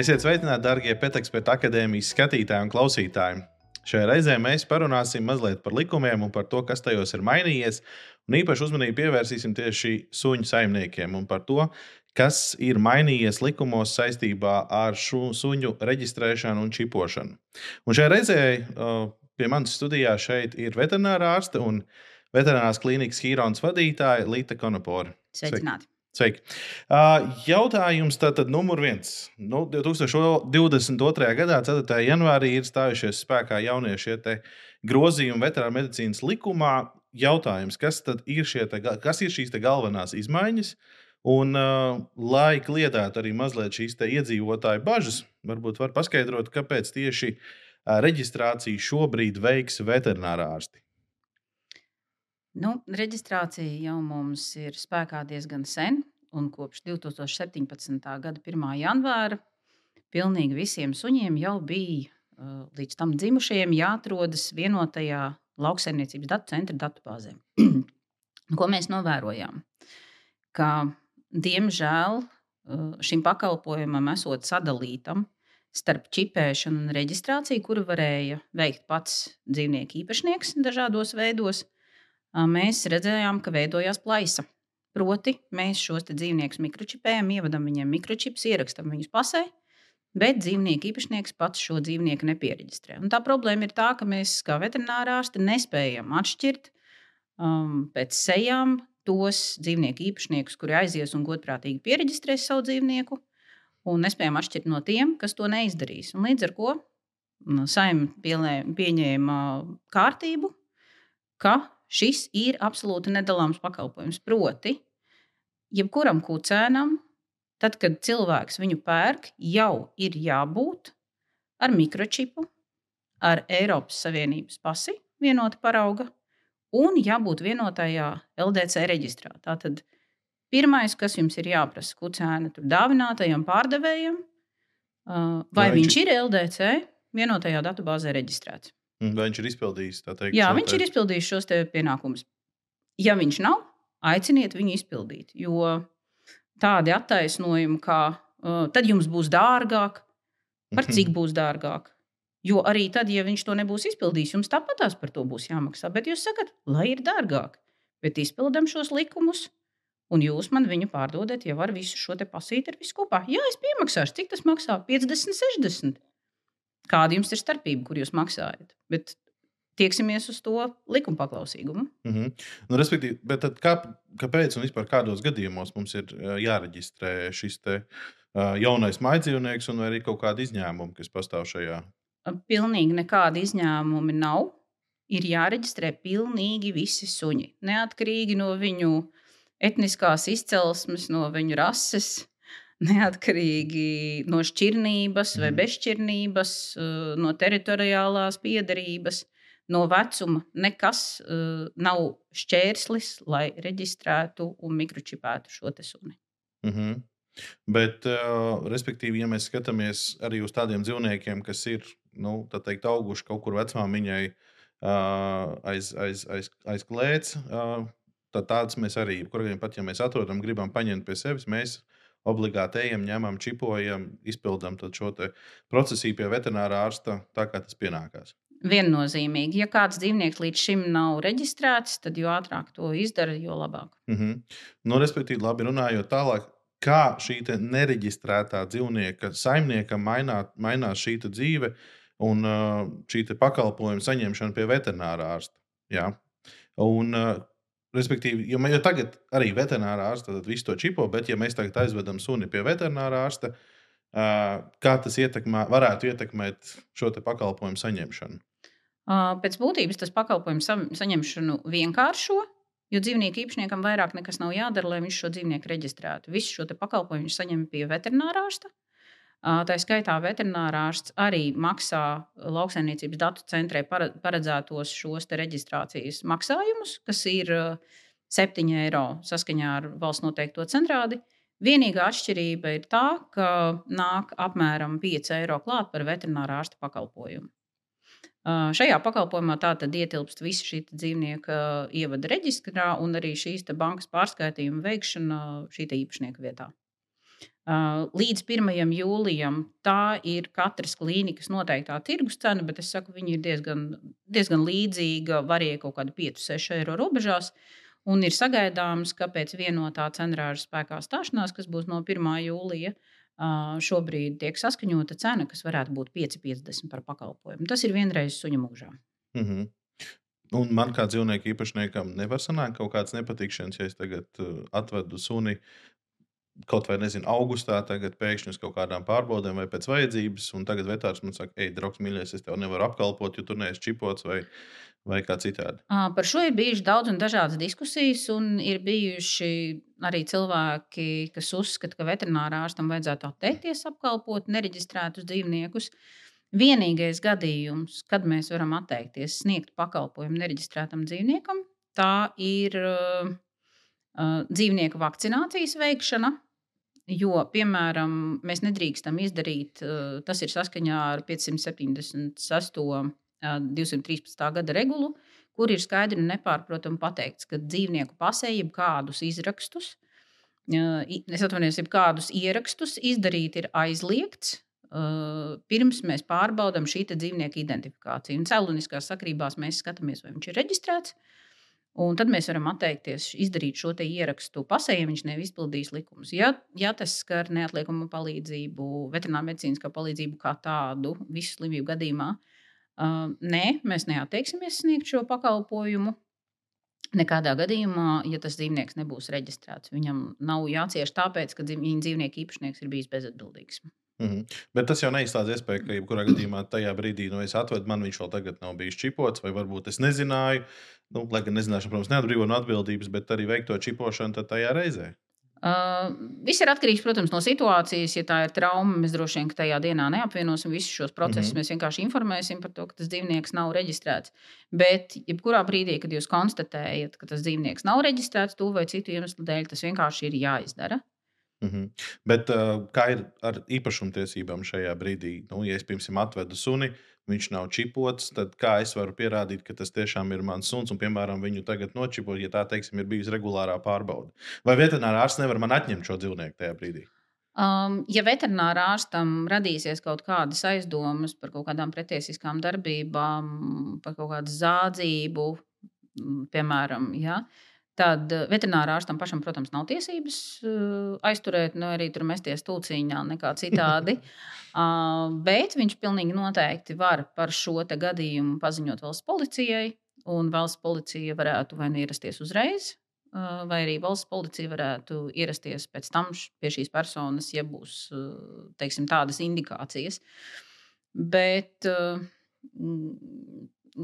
Esiet sveicināti, darbie Pēteksperta akadēmijas skatītāji un klausītāji. Šajā reizē mēs parunāsim mazliet par likumiem un par to, kas tajos ir mainījies. Un īpaši uzmanību pievērsīsim tieši suņu saimniekiem un par to, kas ir mainījies likumos saistībā ar šo suņu reģistrēšanu un čipošanu. Un šajā reizē pie manas studijā šeit ir veterinārā ārste un veterinārās klīnikas Hīrons vadītāja Līta Konopora. Sveicināti! Sveiki. Jautājums tātad numur viens. Nu, 2022. gadā, 4. janvārī, ir stājušies spēkā jaunie šie grozījumi veterināru medicīnas likumā. Jautājums, kas ir, te, kas ir šīs galvenās izmaiņas? Un, uh, lai kliedētu arī mazliet šīs iedzīvotāju bažas, varbūt var paskaidrot, kāpēc tieši reģistrāciju šobrīd veiks veterinārā ārsti. Nu, reģistrācija jau mums ir spēkā diezgan sen, un kopš 2017. gada 1. janvāra pilnīgi visiem suņiem jau bija uh, līdz tam dzimušajiem jāatrodas vienotajā lauksaimniecības datu centra datubāzē. Ko mēs novērojām? Ka, diemžēl uh, šim pakalpojumam esot sadalītam starp čipēšanu un reģistrāciju, kuru varēja veikt pats dzīvnieku īpašnieks dažādos veidos, mēs redzējām, ka veidojās plaisa. Proti, mēs šos dzīvniekus mikročipējam, ievadam viņiem mikročips, ierakstam viņus pasē, bet dzīvnieku īpašnieks pats šo dzīvnieku nepiereģistrē. Un tā problēma ir tā, ka mēs, kā veterinārārsti, nespējam atšķirt um, pēc sejām tos dzīvnieku īpašniekus, kuri aizies un godprātīgi pieregistrēs savu dzīvnieku, un nespējam atšķirt no tiem, kas to neizdarīs. Un līdz ar to saimnieks pieņēma kārtību, ka šis ir absolūti nedalāms pakalpojums. Proti, jebkuram kucēnam, tad, kad cilvēks viņu pērk, jau ir jābūt ar mikročipu, ar Eiropas Savienības pasi, vienota parauga, un jābūt vienotajā LDC reģistrā. Tātad pirmais, kas jums ir jāprasa kucēna dāvinātajam pārdevējam, vai Jā, viņš ir LDC vienotajā datubāzē reģistrēts. Vai viņš ir izpildījis teikt, Jā, viņš ir izpildījis šos pienākumus. Ja viņš nav, aiciniet viņu izpildīt. Jo tādi attaisnojumi, kā uh, tad jums būs dārgāk, par cik mhm. būs dārgāk. Jo arī tad, ja viņš to nebūs izpildījis, jums tāpatās par to būs jāmaksā. Bet jūs sakat, lai ir dārgāk, bet izpildam šos likumus, un jūs man viņu pārdodat jau ar visu šo pasīti, ar visu kopā. Jā, es piemaksāšu, cik tas maksā? 50, 60. Kāda jums ir starpība, kur jūs maksājat? Bet tieksimies uz to likuma paklausīgumu. Mm -hmm. nu, respektīvi, bet kā, kāpēc un vispār kādos gadījumos mums ir jāreģistrē šis te, uh, jaunais maidzīvnieks un arī kaut kāda izņēmuma, kas pastāv šajā? Pilnīgi nekāda izņēmuma nav. Ir jāreģistrē pilnīgi visi suņi. Neatkarīgi no viņu etniskās izcelsmes, no viņu rases, neatkarīgi no šķirnības vai mhm. bezšķirnības, eh, no teritoriālās piedarības, no vecuma. Nekas uh, nav šķērslis, lai reģistrētu un mikročipētu šo suni. Mm -hmm. Bet, uh, respektīvi, ja mēs skatāmies arī uz tādiem dzīvniekiem, kas ir nu, teikt, auguši kaut kur vecmāmiņai uh, aiz, aiz, aiz, aiz klēts, uh, tad tādas mēs arī, kuriem pat ja mēs atrodam, gribam paņemt pie sevis, mēs obligāti ejam, ņemam, čipojam, izpildām šo procesu pie veterinārā ārsta tā, kā tas pienākās. Viennozīmīgi. Ja kāds dzīvnieks līdz šim nav reģistrēts, tad jo ātrāk to izdara, jo labāk. Mm -hmm. nu, respektīvi, labi runājot tālāk, kā šī nereģistrētā dzīvnieka saimniekam mainā, mainās šī dzīve un šī pakalpojuma saņemšana pie veterinārā ārsta. Jā. Un, Respektīvi, jo, jo tagad arī veterinārā ārsta visu to čipo, bet, ja mēs tagad aizvedam suni pie veterinārā ārsta, kā tas ietekmē, varētu ietekmēt šo pakalpojumu saņemšanu? Pēc būtības tas pakalpojumu saņemšanu vienkāršo, jo dzīvnieku īpašniekam vairāk nekas nav jādara, lai viņš šo dzīvnieku reģistrētu. Visu šo pakalpojumu viņš saņem pie veterinārā ārsta. Tā skaitā veterinārārsts arī maksā lauksaimniecības datu centrē paredzētos šos reģistrācijas maksājumus, kas ir 7 eiro saskaņā ar valsts noteikto centrādi. Vienīgā atšķirība ir tā, ka nāk apmēram 5 eiro klāt par veterinārā ārsta pakalpojumu. Šajā pakalpojumā tātad ietilpst visa šī dzīvnieka ievada reģistrā un arī šīs bankas pārskaitījuma veikšana šī īpašnieka vietā. Līdz 1. jūlijam tā ir katras klīnikas noteiktā tirgus cena, bet es saku, viņa ir diezgan, diezgan līdzīga, varēja kaut kāda 5-6 eiro robežās. Un ir sagaidāms, ka pēc vienotā cenrāža spēkā stāšanās, kas būs no 1. jūlija, šobrīd tiek saskaņota cena, kas varētu būt 5,50 par pakalpojumu. Tas ir vienreiz suņa mūžā. Mm -hmm. Un man kā dzīvnieku īpašniekam nevar sanākt kaut kāds nepatikšanas, ja es tagad atvedu suni kaut vai nezinu, augustā, tagad pēkšņi uz kaut kādām pārbaudēm vai pēc vajadzības, un tagad vetārs man saka, ej, draugs, mīļais, es tev nevaru apkalpot, jo tur neesi čipots vai, vai kā citādi. Par šo ir bijušas daudz un dažādas diskusijas, un ir bijuši arī cilvēki, kas uzskata, ka veterinārā ārstam vajadzētu atteikties apkalpot nereģistrētus dzīvniekus. Vienīgais gadījums, kad mēs varam atteikties sniegt pakalpojumu nereģistrētam dzīvniekam, tā ir uh, dzīvnieku vakcinācijas veikšana. Jo, piemēram, mēs nedrīkstam izdarīt, tas ir saskaņā ar 576. 213. gada regulu, kur ir skaidri un nepārprotami pateikts, ka dzīvnieku pasē jeb kādus izrakstus, es atvainojos, kādus ierakstus izdarīt ir aizliegts, pirms mēs pārbaudām šī dzīvnieka identifikāciju. Un cēloniskās sakrībās mēs skatāmies, vai viņš ir reģistrēts, Un tad mēs varam atteikties izdarīt šo ierakstu pasē, ja viņš neizpildīs likumus. Ja, ja tas skar neatliekamu palīdzību, veterinārā medicīniskā palīdzību kā tādu, visu slimību gadījumā, uh, nē, mēs neatteiksimies sniegt šo pakalpojumu. Nekādā gadījumā, ja tas dzīvnieks nebūs reģistrēts, viņam nav jācieš tāpēc, ka viņa dzīvnieka īpašnieks ir bijis bezatbildīgs. Mm -hmm. Bet tas jau neizstāsta iespēju, ka jebkurā gadījumā tajā brīdī, nu, es atvedu, man viņš vēl tagad nav bijis čipots, vai varbūt es nezināju, nu, lai gan nezināšana, protams, neatbrīvo no atbildības, bet arī veikto čipošanu tajā reizē. Uh, viss ir atkarīgs protams, no situācijas. Ja tā ir trauma, mēs droši vien tajā dienā neapvienosim visus šos procesus. Mm -hmm. Mēs vienkārši informēsim par to, ka tas dzīvnieks nav reģistrēts. Bet, jebkurā brīdī, kad jūs konstatējat, ka tas dzīvnieks nav reģistrēts, to vai citu iemeslu dēļ, tas vienkārši ir jāizdara. Mm -hmm. Bet uh, kā ir ar īpašumtiesībām šajā brīdī? Nu, ja es, piemēram, atvedu suni, viņš nav čipots, tad kā es varu pierādīt, ka tas tiešām ir mans suns un, piemēram, viņu tagad nočipot, ja tā teiksim, ir bijusi regulārā pārbaude? Vai veterinārā ārsts nevar man atņemt šo dzīvnieku tajā brīdī? Um, ja veterinārā ārstam radīsies kaut kādas aizdomas par kaut kādām pretiesiskām darbībām, par kaut kādu zādzību, piemēram, ja, uh, Tad eh, veterinārā ārstam pašam, protams, nav tiesības uh, aizturēt, nu, arī tur mesties tulciņā, nekā citādi. uh, bet viņš pilnīgi noteikti var par šo gadījumu paziņot valsts policijai, un valsts policija varētu vai nu ierasties uzreiz, uh, vai arī valsts policija varētu ierasties pēc tam pie šīs personas, ja būs teiksim, tādas indikācijas. Bet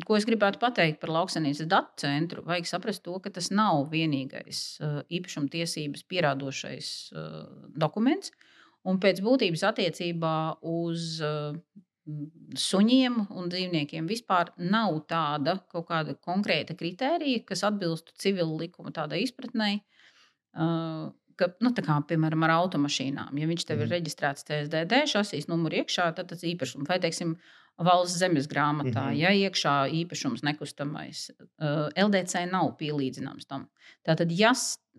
Ko es gribētu pateikt par lauksaimniecības datu centru? Vajag saprast to, ka tas nav vienīgais uh, īpašumtiesības pierādošais uh, dokuments. Un pēc būtības attiecībā uz uh, suņiem un dzīvniekiem vispār nav tāda kaut kāda konkrēta kritērija, kas atbilstu civilu likuma tādai izpratnē. Uh, ka, nu, kā, piemēram, ar automašīnām, ja viņš tev ir mhm. reģistrēts TSDD, šasīs numuru iekšā, tad tas īpašums vai, teiksim, valsts zemes grāmatā, mm -hmm. ja iekšā īpašums nekustamais. Uh, LDC nav pielīdzināms tam. Tātad, ja,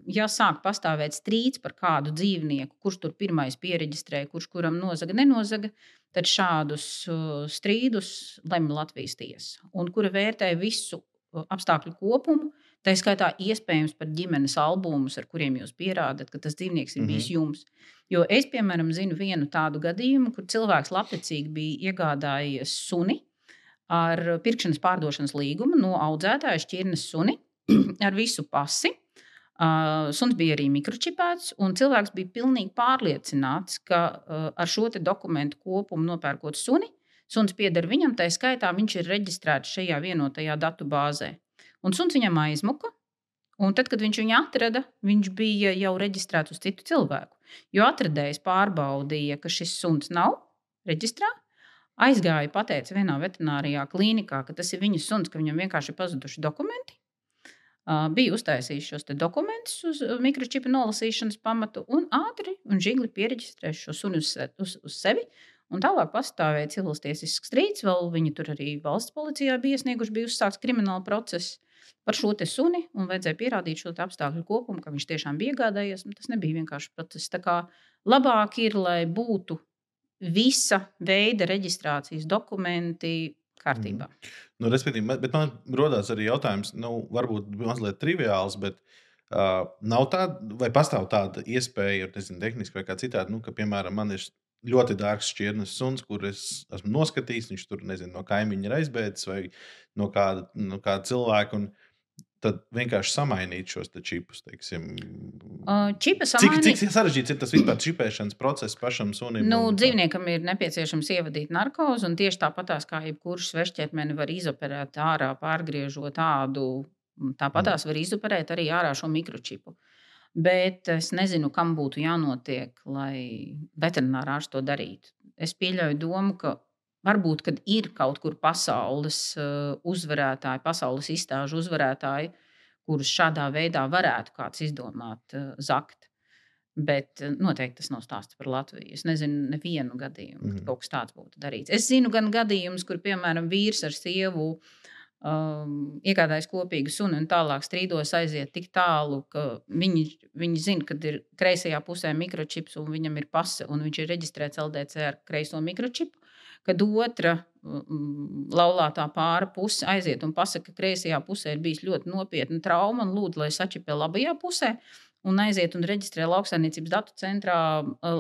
ja sāk pastāvēt strīds par kādu dzīvnieku, kurš tur pirmais pieregistrēja, kurš kuram nozaga, nenozaga, tad šādus uh, strīdus lemj Latvijas tiesa, un kura vērtē visu uh, apstākļu kopumu. Tā skaitā iespējams pat ģimenes albumus, ar kuriem jūs pierādat, ka tas dzīvnieks ir mm -hmm. bijis jums. Jo es, piemēram, zinu vienu tādu gadījumu, kur cilvēks labticīgi bija iegādājies suni ar pirkšanas pārdošanas līgumu no audzētāja šķirnes suni ar visu pasi. Uh, suns bija arī mikročipēts, un cilvēks bija pilnīgi pārliecināts, ka uh, ar šo dokumentu kopumu nopērkot suni, suns pieder viņam, tā skaitā viņš ir reģistrēts šajā vienotajā datu bāzē. Un suns viņam aizmuka, un tad, kad viņš viņu atrada, viņš bija jau reģistrēts uz citu cilvēku. Jo atradējs pārbaudīja, ka šis suns nav reģistrā. Aizgāja, pateica vienā veterinārijā klīnikā, ka tas ir viņa suns, ka viņam vienkārši ir pazuduši dokumenti. Uh, bija uztaisījis šos dokumentus uz mikročipa nolasīšanas pamatu un ātri un žigli pieregistrējuši šo sunu uz, uz, uz sevi. Un tālāk pastāvēja civiltiesisks strīds, vēl viņi tur arī valsts policijā bija iesnieguši, bija uzsākts krimināla process par šo suni un vajadzēja pierādīt šo apstākļu kopumu, ka viņš tiešām bija iegādājies. Tas nebija vienkārši process. Tā kā labāk ir, lai būtu visa veida reģistrācijas dokumenti kārtībā. Mm. Nu, respektīvi, bet man rodas arī jautājums, nu, varbūt mazliet triviāls, bet uh, nav tāda, vai pastāv tāda iespēja, nezinu, tehniski vai kā citādi, nu, ka, piemēram, man ir ļoti dārgs šķirnes suns, kur es esmu noskatījis. Viņš tur nezinu, no kaimiņa ir aizbēdzis vai no kāda, no kāda cilvēka. Un, tad vienkārši samainīt šos čipus. Uh, čipa samainīt... Cik, cik sarežģīts ir tas vispār čipēšanas process pašam sunim? Nu, un, dzīvniekam ir nepieciešams ievadīt narkozi, un tieši tāpatās kā jebkurš svešķētmeni var izoperēt ārā, pārgriežot tādu, tāpatās mm. var izoperēt arī ārā šo mikročipu. Bet es nezinu, kam būtu jānotiek, lai veterinārārs to darītu. Es pieļauju domu, ka Varbūt, ir kaut kur pasaules uh, uzvarētāji, pasaules izstāžu uzvarētāji, kurus šādā veidā varētu kāds izdomāt uh, zakt. Bet uh, noteikti tas nav stāsts par Latviju. Es nezinu, nevienu gadījumu, mm. kad mhm. kaut kas tāds būtu darīts. Es zinu gan gadījumus, kur, piemēram, vīrs ar sievu um, iegādājas kopīgu sunu un tālāk strīdos aiziet tik tālu, ka viņi, viņi zina, ka ir kreisajā pusē mikročips un viņam ir pase un viņš ir reģistrēts LDC ar kreiso mikročipu kad otra mm, laulātā pāra puse aiziet un pasakā, ka kreisajā pusē ir bijis ļoti nopietna trauma un lūdzu, lai sačipē labajā pusē. Un aiziet un reģistrē lauksaimniecības datu centrā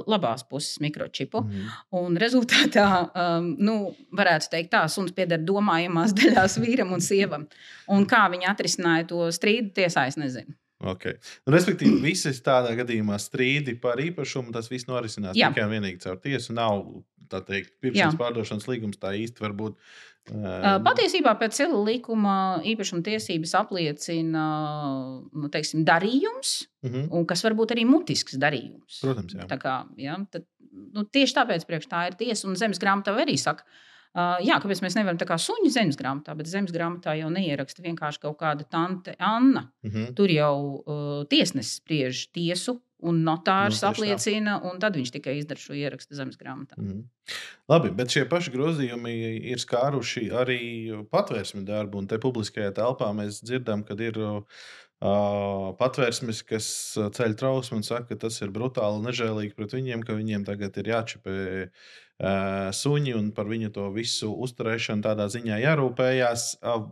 labās puses mikročipu. Mm. Un rezultātā, um, nu, varētu teikt, tā suns pieder domājamās daļās vīram un sievam. Un kā viņi atrisināja to strīdu, tiesā es nezinu. Okay. Nu, respektīvi, visas tādā gadījumā strīdi par īpašumu, tas viss norisinās Jā. tikai un vienīgi caur tiesu. Nav tā teikt, pirkšanas pārdošanas līgums tā īsti var būt. Uh, Patiesībā pēc civila likuma īpašuma tiesības apliecina nu, teiksim, darījums, uh mhm. -huh. kas var būt arī mutisks darījums. Protams, jā. Tā kā, jā tad, nu, tieši tāpēc tā ir tiesa un zemes grāmatā arī saka, Uh, jā, kāpēc mēs nevaram tā kā suņu zemes grāmatā, bet zemes grāmatā jau neieraksta vienkārši kaut kāda tante Anna. Mm -hmm. Tur jau uh, tiesnesis spriež tiesu, un notārs nu, apliecina, tā. un tad viņš tikai izdara šo ierakstu zemes grāmatā. Mm. Labi, bet šie paši grozījumi ir skāruši arī patvērsmi darbu, un te publiskajā telpā mēs dzirdam, ka ir. Uh, patvērsmes, kas ceļ trausmu un saka, ka tas ir brutāli nežēlīgi pret viņiem, ka viņiem tagad ir jāčipē uh, suņi un par viņu to visu uzturēšanu tādā ziņā jārūpējās.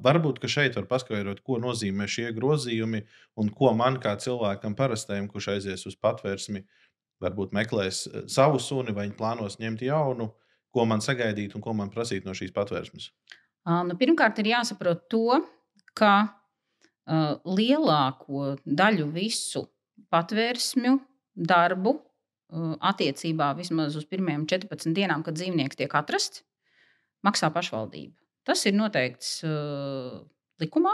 Varbūt šeit var paskaidrot, ko nozīmē šie grozījumi un ko man kā cilvēkam parastajam, kurš aizies uz patvērsmi, varbūt meklēs savu suni vai plānos ņemt jaunu, ko man sagaidīt un ko man prasīt no šīs patvērsmes. Nu, pirmkārt, ir jāsaprot to, ka uh, lielāko daļu visu patvērsmju darbu attiecībā vismaz uz pirmajām 14 dienām, kad dzīvnieks tiek atrasts, maksā pašvaldība. Tas ir noteikts uh, likumā,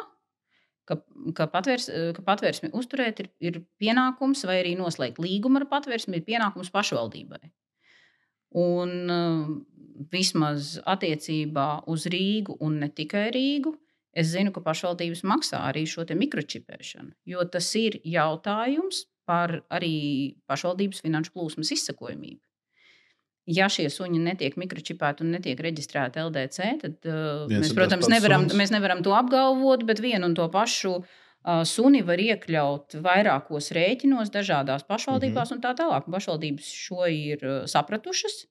ka, ka, patvērs, ka patvērsmi uzturēt ir, ir pienākums, vai arī noslēgt līgumu ar patvērsmi ir pienākums pašvaldībai. Un uh, vismaz attiecībā uz Rīgu un ne tikai Rīgu, es zinu, ka pašvaldības maksā arī šo mikročipēšanu, jo tas ir jautājums par arī pašvaldības finanšu plūsmas izsakojamību. Ja šie suņi netiek mikročipēti un netiek reģistrēti LDC, tad uh, mēs, protams, nevaram, suns. mēs nevaram to apgalvot, bet vienu un to pašu uh, suni var iekļaut vairākos rēķinos, dažādās pašvaldībās mm -hmm. un tā tālāk. Pašvaldības šo ir uh, sapratušas.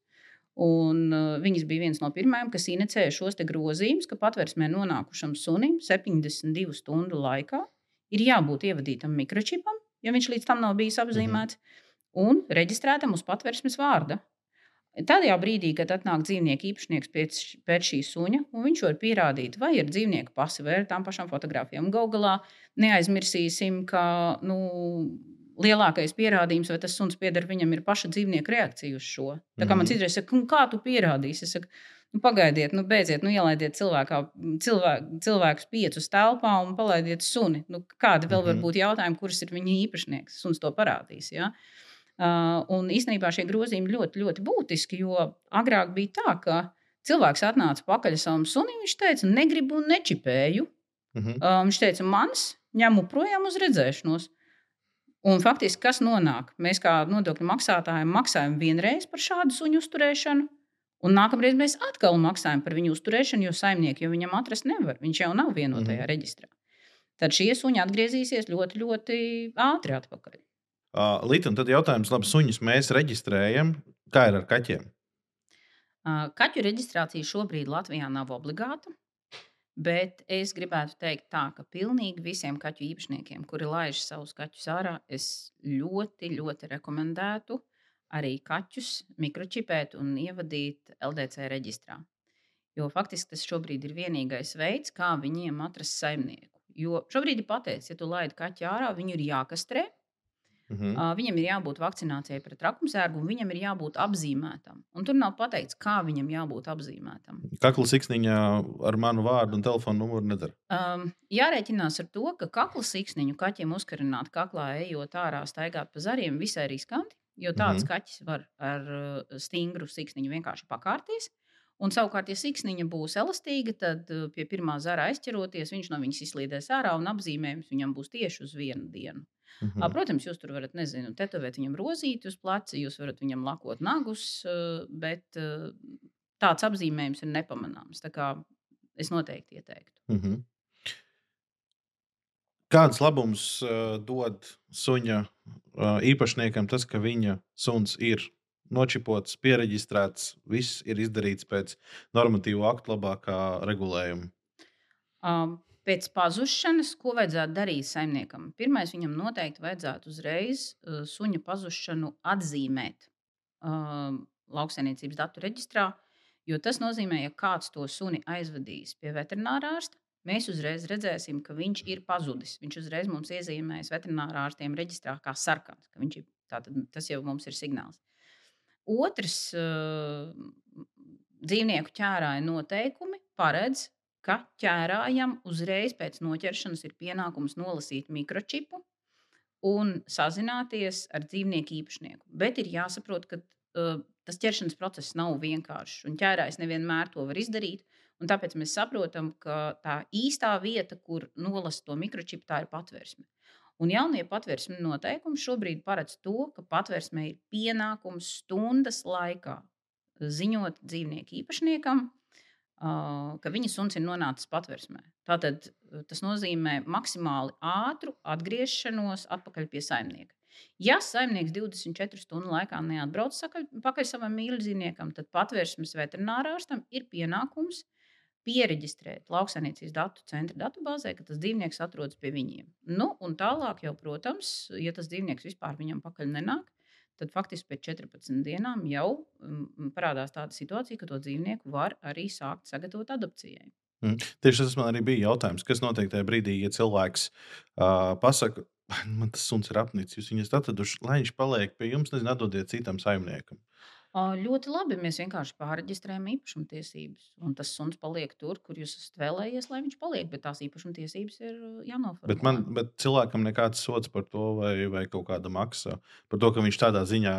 Un, uh, viņas bija viens no pirmajiem, kas inicēja šos grozījumus, ka patvērsmē nonākušam sunim 72 stundu laikā ir jābūt ievadītam mikročipam, ja viņš līdz tam nav bijis mhm. apzīmēts, mm -hmm. un reģistrētam uz patvērsmes vārda. Tādā brīdī, kad atnāk dzīvnieka īpašnieks pēc, pēc šī suņa, un viņš var pierādīt, vai ir dzīvnieka pasi vai ar tām pašām fotografijām. Galu galā neaizmirsīsim, ka nu, lielākais pierādījums, vai tas suns pieder viņam, ir paša dzīvnieka reakcija uz šo. Tā kā man mhm. citreiz saka, kā tu pierādīsi? Es saku, nu, pagaidiet, nu, beidziet, nu, ielaidiet cilvēkā, cilvēk, cilvēkus piecus telpā un palaidiet suni. Nu, kādi vēl var mhm. būt jautājumi, kurš ir viņa īpašnieks? Suns to parādīs. Ja? Uh, un īstenībā šie grozījumi ļoti, ļoti būtiski, jo agrāk bija tā, ka cilvēks atnāca pakaļ savam sunim, viņš teica, negribu un nečipēju. Mm -hmm. uh, viņš teica, mans ņemu projām uz redzēšanos. Un faktiski, kas nonāk? Mēs kā nodokļu maksātāji maksājam vienreiz par šādu suņu uzturēšanu, Un nākamreiz mēs atkal maksājam par viņu uzturēšanu, jo saimnieki jau viņam atrast nevar. Viņš jau nav vienotajā -hmm. reģistrā. Tad šie suņi atgriezīsies ļoti, ļoti ātri atpakaļ. Uh, Līta, un tad jautājums, labi, suņus mēs reģistrējam. Kā ir ar kaķiem? Uh, kaķu reģistrācija šobrīd Latvijā nav obligāta. Bet es gribētu teikt, tā, ka pilnīgi visiem kaķu īpašniekiem, kuri laiž savus kaķus ārā, es ļoti, ļoti rekomendētu arī kaķus mikročipēt un ievadīt LDC reģistrā. Jo faktiski tas šobrīd ir vienīgais veids, kā viņiem atrast saimnieku. Jo šobrīd ir pateikts, ja tu laidi kaķi ārā, viņu ir jākastrē. -hmm. uh, viņam ir jābūt vakcinācijai pret rakumsērgu, un viņam ir jābūt apzīmētam. Un tur nav pateikts, kā viņam jābūt apzīmētam. Kakla siksniņā ar manu vārdu un telefonu numuru nedara. Um, jārēķinās ar to, ka kakla siksniņu kaķiem uzkarināt kaklā, ejot ārā, staigāt pa zariem, visai riskanti. Jo tāds mm -hmm. kaķis var ar stingru siksniņu vienkārši pakārties. Un savukārt, ja siksniņa būs elastīga, tad uh, pie pirmā zara aizķeroties, viņš no viņas izslīdēs ārā un apzīmējums viņam būs tieši uz vienu dienu. Mm -hmm. Protams, jūs tur varat, nezinu, tetovēt viņam rozīti uz pleca, jūs varat viņam lakot nagus, uh, bet uh, tāds apzīmējums ir nepamanāms. Tā kā es noteikti ieteiktu. Mm -hmm. Kāds labums uh, dod suņa uh, īpašniekam tas, ka viņa suns ir nočipots, pieregistrēts, viss ir izdarīts pēc normatīvu aktu labākā regulējuma? Um, pēc pazušanas, ko vajadzētu darīt saimniekam? Pirmais, viņam noteikti vajadzētu uzreiz uh, suņa pazušanu atzīmēt uh, lauksaimniecības datu reģistrā, jo tas nozīmē, ja kāds to suni aizvedīs pie veterinārā ārsta. Mēs uzreiz redzēsim, ka viņš ir pazudis. Viņš uzreiz mums iezīmēs veterinārā ārstiem reģistrā kā sarkans. Ir, tātad, tas jau mums ir signāls. Otrs dzīvnieku ķērāja noteikumi paredz, ka ķērājam uzreiz pēc noķeršanas ir pienākums nolasīt mikročipu un sazināties ar dzīvnieku īpašnieku. Bet ir jāsaprot, ka uh, tas ķeršanas process nav vienkāršs, un ķērājs nevienmēr to var izdarīt. Tāpēc mēs saprotam, ka tā īstā vieta, kur nolast to mikročipu, tā ir patvērsme. Un jaunie patvērsmes noteikumi šobrīd paredz to, ka patvērsmē ir pienākums stundas laikā ziņot dzīvnieku īpašniekam, ka viņa suns ir nonācis patvērsmē. Tātad tas nozīmē maksimāli ātru atgriešanos atpakaļ pie saimnieka. Ja saimnieks 24 stundu laikā neatbrauc pakaļ savam mīļdzīvniekam, tad patvērsmes veterinārārstam ir pienākums uh, pieregistrēt lauksaimniecības datu centra datubāzē, ka tas dzīvnieks atrodas pie viņiem. Nu, un tālāk, jau, protams, ja tas dzīvnieks vispār viņam pakaļ nenāk, tad faktiski pēc 14 dienām jau um, parādās tāda situācija, ka to dzīvnieku var arī sākt sagatavot adopcijai. Mm. Tieši tas man arī bija jautājums, kas notiek tajā brīdī, ja cilvēks uh, pasakā, man tas suns ir apnicis, jūs viņus atraduši, lai viņš paliek pie jums, nezinu, atdodiet citam saimniekam. Ļoti labi. Mēs vienkārši pārreģistrējam īpašumtiesības. Un tas suns paliek tur, kur jūs esat vēlējies, lai viņš paliek. Bet tās īpašumtiesības ir jānoformulē. Bet, man, bet cilvēkam nekāds sots par to, vai, vai kaut kāda maksa par to, ka viņš tādā ziņā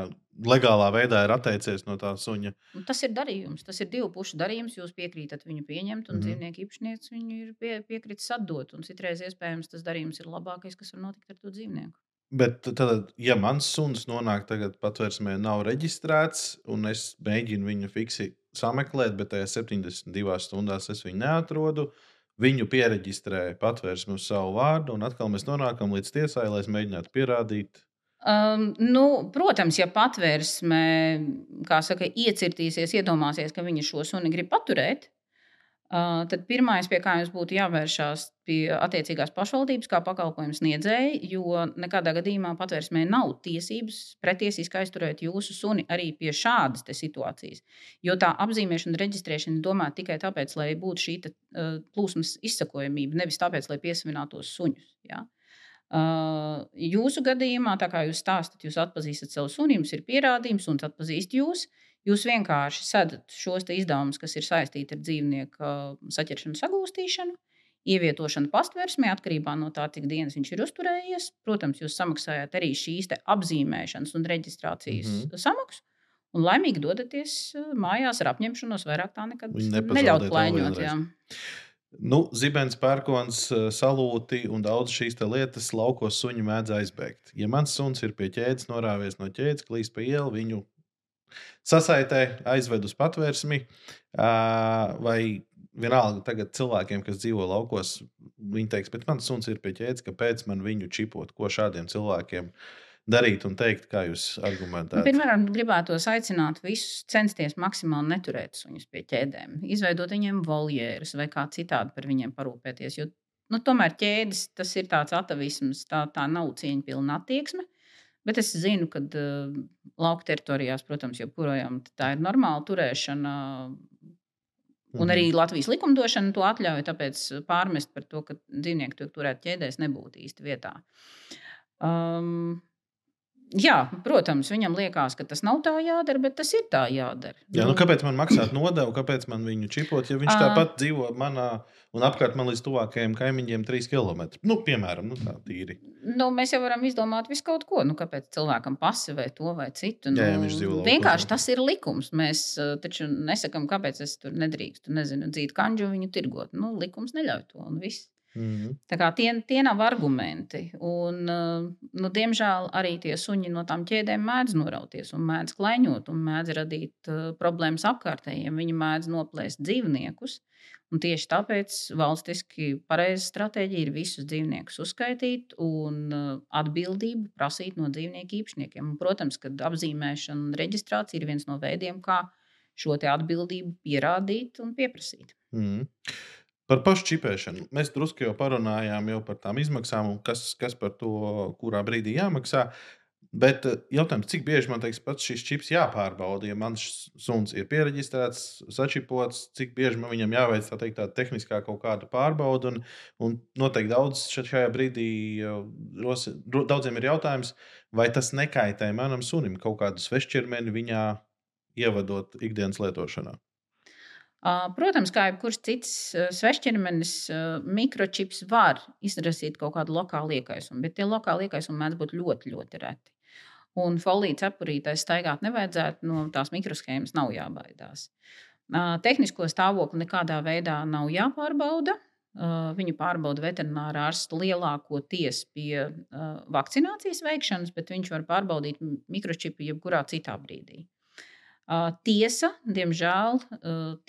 legālā veidā ir atteicies no tā suņa. Un tas ir darījums. Tas ir divu pušu darījums. Jūs piekrītat viņu pieņemt, un mm -hmm. dzīvnieku īpašnieks viņu ir pie, piekritis atdot. Un citreiz iespējams tas darījums ir labākais, kas var notikt ar to dzīvnieku. Bet tad, ja mans suns nonāk tagad patvērsmē, nav reģistrēts, un es mēģinu viņu fiksi sameklēt, bet tajā 72 stundās es viņu neatrodu, viņu pieregistrē patvērsmi uz savu vārdu, un atkal mēs nonākam līdz tiesai, lai es mēģinātu pierādīt. Um, nu, protams, ja patvērsme, saka, iecirtīsies, iedomāsies, ka viņa šo suni grib paturēt, tad pirmais, pie kā jums būtu jāvēršās pie attiecīgās pašvaldības, kā pakalpojumu sniedzēji, jo nekādā gadījumā patvērsmē nav tiesības pretiesiski aizturēt jūsu suni arī pie šādas situācijas. Jo tā apzīmēšana, reģistrēšana ir domāta tikai tāpēc, lai būtu šī te, uh, plūsmas izsakojamība, nevis tāpēc, lai piesavinātos suņus. Ja? Uh, jūsu gadījumā, tā kā jūs stāstat, jūs atpazīstat savu suni, jums ir pierādījums, un atpazīst jūs. Uh, Jūs vienkārši sadat šos izdevumus, kas ir saistīti ar dzīvnieku saķeršanu, sagūstīšanu, ievietošanu pastversmē, atkarībā no tā, cik dienas viņš ir uzturējies. Protams, jūs samaksājat arī šīs apzīmēšanas un reģistrācijas mm -hmm. samaksu. Un laimīgi dodaties mājās ar apņemšanos vairāk tā nekad neļaut plēņot. Nu, zibens, pērkons, salūti un daudz šīs lietas laukos suņi mēdz aizbēgt. Ja mans suns ir pie ķēdes, norāvies no ķēdes, klīst pa ielu, viņu sasaitē, aizved uz patvērsmi. Vai vienalga tagad cilvēkiem, kas dzīvo laukos, viņi teiks, bet mans suns ir pie ķēdes, kāpēc man viņu čipot, ko šādiem cilvēkiem darīt un teikt, kā jūs argumentējat? Pirmkārt, gribētu aicināt visus censties maksimāli neturēt suņus pie ķēdēm, izveidot viņiem voljērus vai kā citādi par viņiem parūpēties. Jo nu, tomēr ķēdes tas ir tāds atavisms, tā, tā nav cieņpilna attieksme. Bet es zinu, ka uh, lauka teritorijās, protams, joprojām tā ir normāla turēšana. Un Mhm. arī Latvijas likumdošana to atļauj, tāpēc pārmest par to, ka dzīvnieki tiek turēti ķēdēs, nebūtu īsti vietā. Um, jā, protams, viņam liekas, ka tas nav tā jādara, bet tas ir tā jādara. Jā, nu, kāpēc man maksāt nodevu, kāpēc man viņu čipot, ja viņš tāpat dzīvo manā un apkārt man līdz tuvākajiem kaimiņiem, 3 km? Nu, piemēram, nu, tā tīri. Nu, mēs jau varam izdomāt visu kaut ko. Nu, kāpēc cilvēkam pasi vai to vai citu? Nu, Jā, viņš dzīvo laukos, vienkārši jā. tas ir likums. Mēs uh, taču nesakām, kāpēc es tur nedrīkstu, nezinu, dzīt kanģu viņu tirgot. Nu, likums neļauj to un viss. Mhm. Tā kā tie, tie nav argumenti. Un, uh, nu, diemžēl arī tie suņi no tām ķēdēm mēdz norauties, un mēdz klaiņot, un mēdz radīt uh, problēmas apkārtējiem. Viņi mēdz noplēst dzīvniekus. Un tieši tāpēc valstiski pareiza stratēģija ir visus dzīvniekus uzskaitīt un uh, atbildību prasīt no dzīvnieku īpašniekiem. Un, protams, ka apzīmēšana un reģistrācija ir viens no veidiem, kā šo atbildību pierādīt un pieprasīt. Mhm. Par pašu čipēšanu. Mēs drusku jau parunājām jau par tām izmaksām un kas, kas par to, kurā brīdī jāmaksā. Bet eh, jautājums, cik bieži man teiks, pats šis čips jāpārbauda, ja mans suns ir pieregistrēts, sačipots, cik bieži man viņam jāveic tā teikt, tā tehniskā kaut kāda pārbauda. Un, un noteikti daudz šajā brīdī eh, daudziem ir jautājums, vai tas nekaitē manam sunim kaut kādu svešķermeni viņā ievadot ikdienas lietošanā. Ā, Protams, kā jebkurš cits ā, svešķermenis, ā, mikročips var izraisīt kaut kādu lokālu iekaisumu, bet tie lokāli iekaisumi mēdz būt ļoti, ļoti reti. Un folijas apurītais staigāt nevajadzētu, no tās mikroshēmas nav jābaidās. Ā, Tehnisko stāvokli nekādā veidā nav jāpārbauda. Ā, Viņu pārbauda veterinārā ārsts lielākoties pie ā, vakcinācijas veikšanas, bet viņš var pārbaudīt mikročipu jebkurā citā brīdī. Tiesa, diemžēl,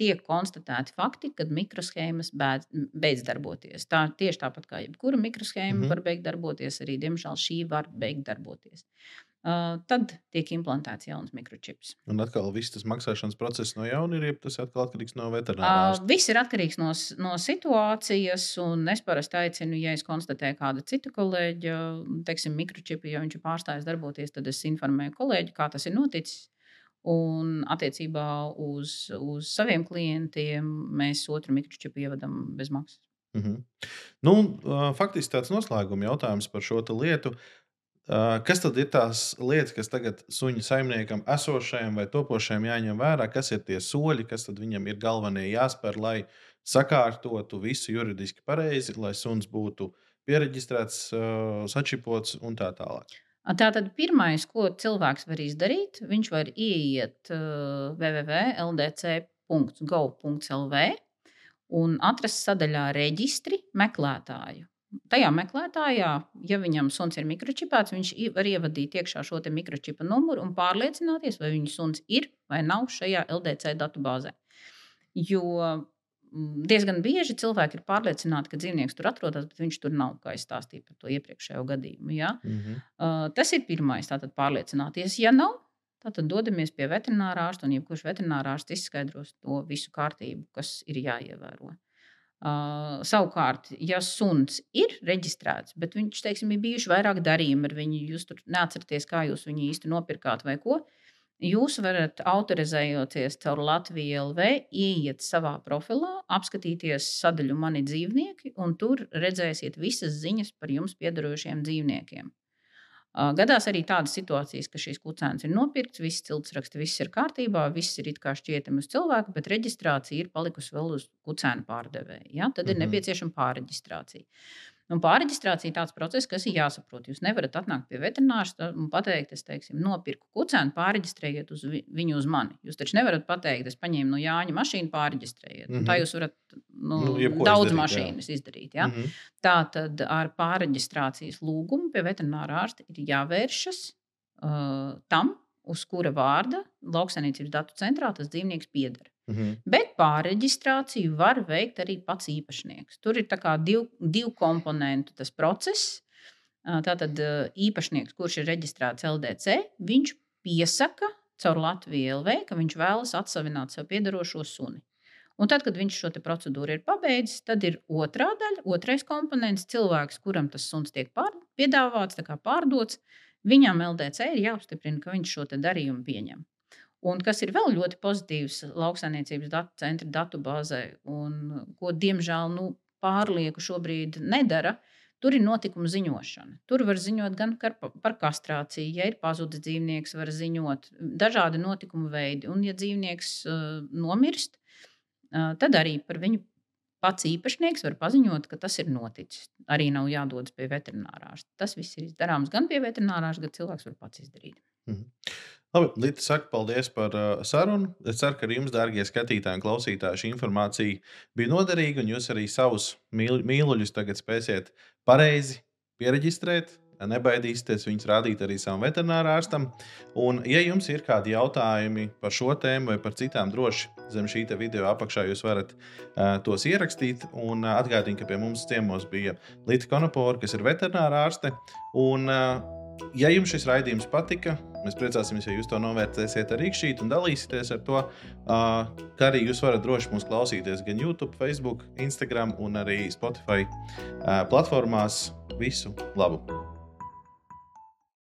tiek konstatēti fakti, kad mikroshēmas beidz, beidz darboties. Tā tieši tāpat kā jebkura mikroshēma mm. -hmm. var beigt darboties, arī, diemžēl, šī var beigt darboties. Uh, tad tiek implantēts jauns mikročips. Un atkal viss tas maksāšanas process no jauna ir, jeb tas atkal atkarīgs no veterinārā. Uh, viss ir atkarīgs no, no situācijas, un es parasti aicinu, ja es konstatēju kādu citu kolēģi, teiksim, mikročipu, ja viņš ir pārstājis darboties, tad es informēju kolēģi, kā tas ir noticis. Un attiecībā uz, uz saviem klientiem mēs otru mikročipu ievadām bez maksas. Mhm. Nu, uh, faktiski tāds noslēguma jautājums par šo lietu. Kas tad ir tās lietas, kas tagad suņa saimniekam, esošajam vai topošajam jāņem vērā? Kas ir tie soļi, kas viņam ir galvenie jāspēr, lai sakārtotu visu juridiski pareizi, lai suns būtu pieregistrēts, sačipots un tā tālāk? Tātad pirmais, ko cilvēks var izdarīt, viņš var ieiet uh, www.ldc.gov.lv un atrast sadaļā reģistri meklētāju. Tajā meklētājā, ja viņam suns ir mikročipēts, viņš var ievadīt iekšā šo mikročipa numuru un pārliecināties, vai viņa suns ir vai nav šajā LDC datubāzē. Jo diezgan bieži cilvēki ir pārliecināti, ka dzīvnieks tur atrodas, bet viņš tur nav, kā es stāstīju par to iepriekšējo gadījumu. Ja? Mhm. Uh, tas ir pirmais, tātad pārliecināties. Ja nav, tad dodamies pie veterinārā ārsta, un jebkurš veterinārā ārsts izskaidros to visu kārtību, kas ir jāievēro. Uh, savukārt, ja suns ir reģistrēts, bet viņš, teiksim, ir bijuši vairāk darījumi ar viņu, jūs tur neatceraties, kā jūs viņu īsti nopirkāt vai ko, jūs varat autorizējoties caur Latviju LV, ieiet savā profilā, apskatīties sadaļu mani dzīvnieki, un tur redzēsiet visas ziņas par jums piedarošiem dzīvniekiem. Gadās arī tādas situācijas, ka šīs kucēns ir nopirkts, viss ciltsraksts, viss ir kārtībā, viss ir it kā šķietami uz cilvēku, bet reģistrācija ir palikusi vēl uz kucēnu pārdevēja. Ja? Tad ir Mhm. nepieciešama pārreģistrācija. Un pārreģistrācija ir tāds process, kas ir jāsaprot. Jūs nevarat atnākt pie veterinārsta un pateikt, es teiksim, nopirku kucēnu, pārreģistrējiet uz vi- viņu uz mani. Jūs taču nevarat pateikt, es paņēmu no Jāņa mašīnu, pārreģistrējiet. Mm -hmm. Tā jūs varat nu, Nu, daudz izdarīt, jā. mašīnas izdarīt. Ja? Mhm. Tā tad ar pārreģistrācijas lūgumu pie veterinārā ārsta ir jāvēršas uh, tam, uz kura vārda lauksaimniecības datu centrā tas dzīvnieks pieder. Mhm. Bet pārreģistrāciju var veikt arī pats īpašnieks. Tur ir kā div, divu komponentu tas process. Tātad īpašnieks, kurš ir reģistrēts LDC, viņš piesaka caur Latviju LV, ka viņš vēlas atsavināt sev piedarošo suni. Un tad, kad viņš šo procedūru ir pabeidzis, tad ir otrā daļa, otrais komponents. Cilvēks, kuram tas suns tiek pār, piedāvāts, pārdots, viņam LDC ir jāapstiprina, ka viņš šo darījumu pieņem. Un kas ir vēl ļoti pozitīvs lauksaimniecības datu centra datubāzē, un ko diemžēl nu, pārlieku šobrīd nedara, tur ir notikuma ziņošana. Tur var ziņot gan par kastrāciju, ja ir pazudis dzīvnieks, var ziņot dažādi notikumu veidi. Un, ja dzīvnieks uh, nomirst, tad arī par viņu pats īpašnieks var paziņot, ka tas ir noticis. Arī nav jādodas pie veterinārārsta. Tas viss ir darāms gan pie veterinārārsta, gan cilvēks var pats izdarīt. Mhm. Labi, Līta, saka paldies par uh, sarunu. Es ceru, ka jums, dārgie skatītāji un klausītāji, šī informācija bija noderīga, un jūs arī savus mīl mīluļus tagad spēsiet pareizi pieregistrēt, nebaidīsieties viņus rādīt arī savam veterinārārstam. Un, ja jums ir kādi jautājumi par šo tēmu vai par citām, droši zem šī video apakšā jūs varat uh, tos ierakstīt. Un uh, atgādinu, ka pie mums ciemos bija Līta Konopora, kas ir veterinārārste. Un, uh, Ja jums šis raidījums patika, mēs priecāsimies, ja jūs to novērtēsiet ar rīkšķīti un dalīsieties ar to. Kā arī jūs varat droši mūs klausīties gan YouTube, Facebook, Instagram un arī Spotify platformās. Visu labu!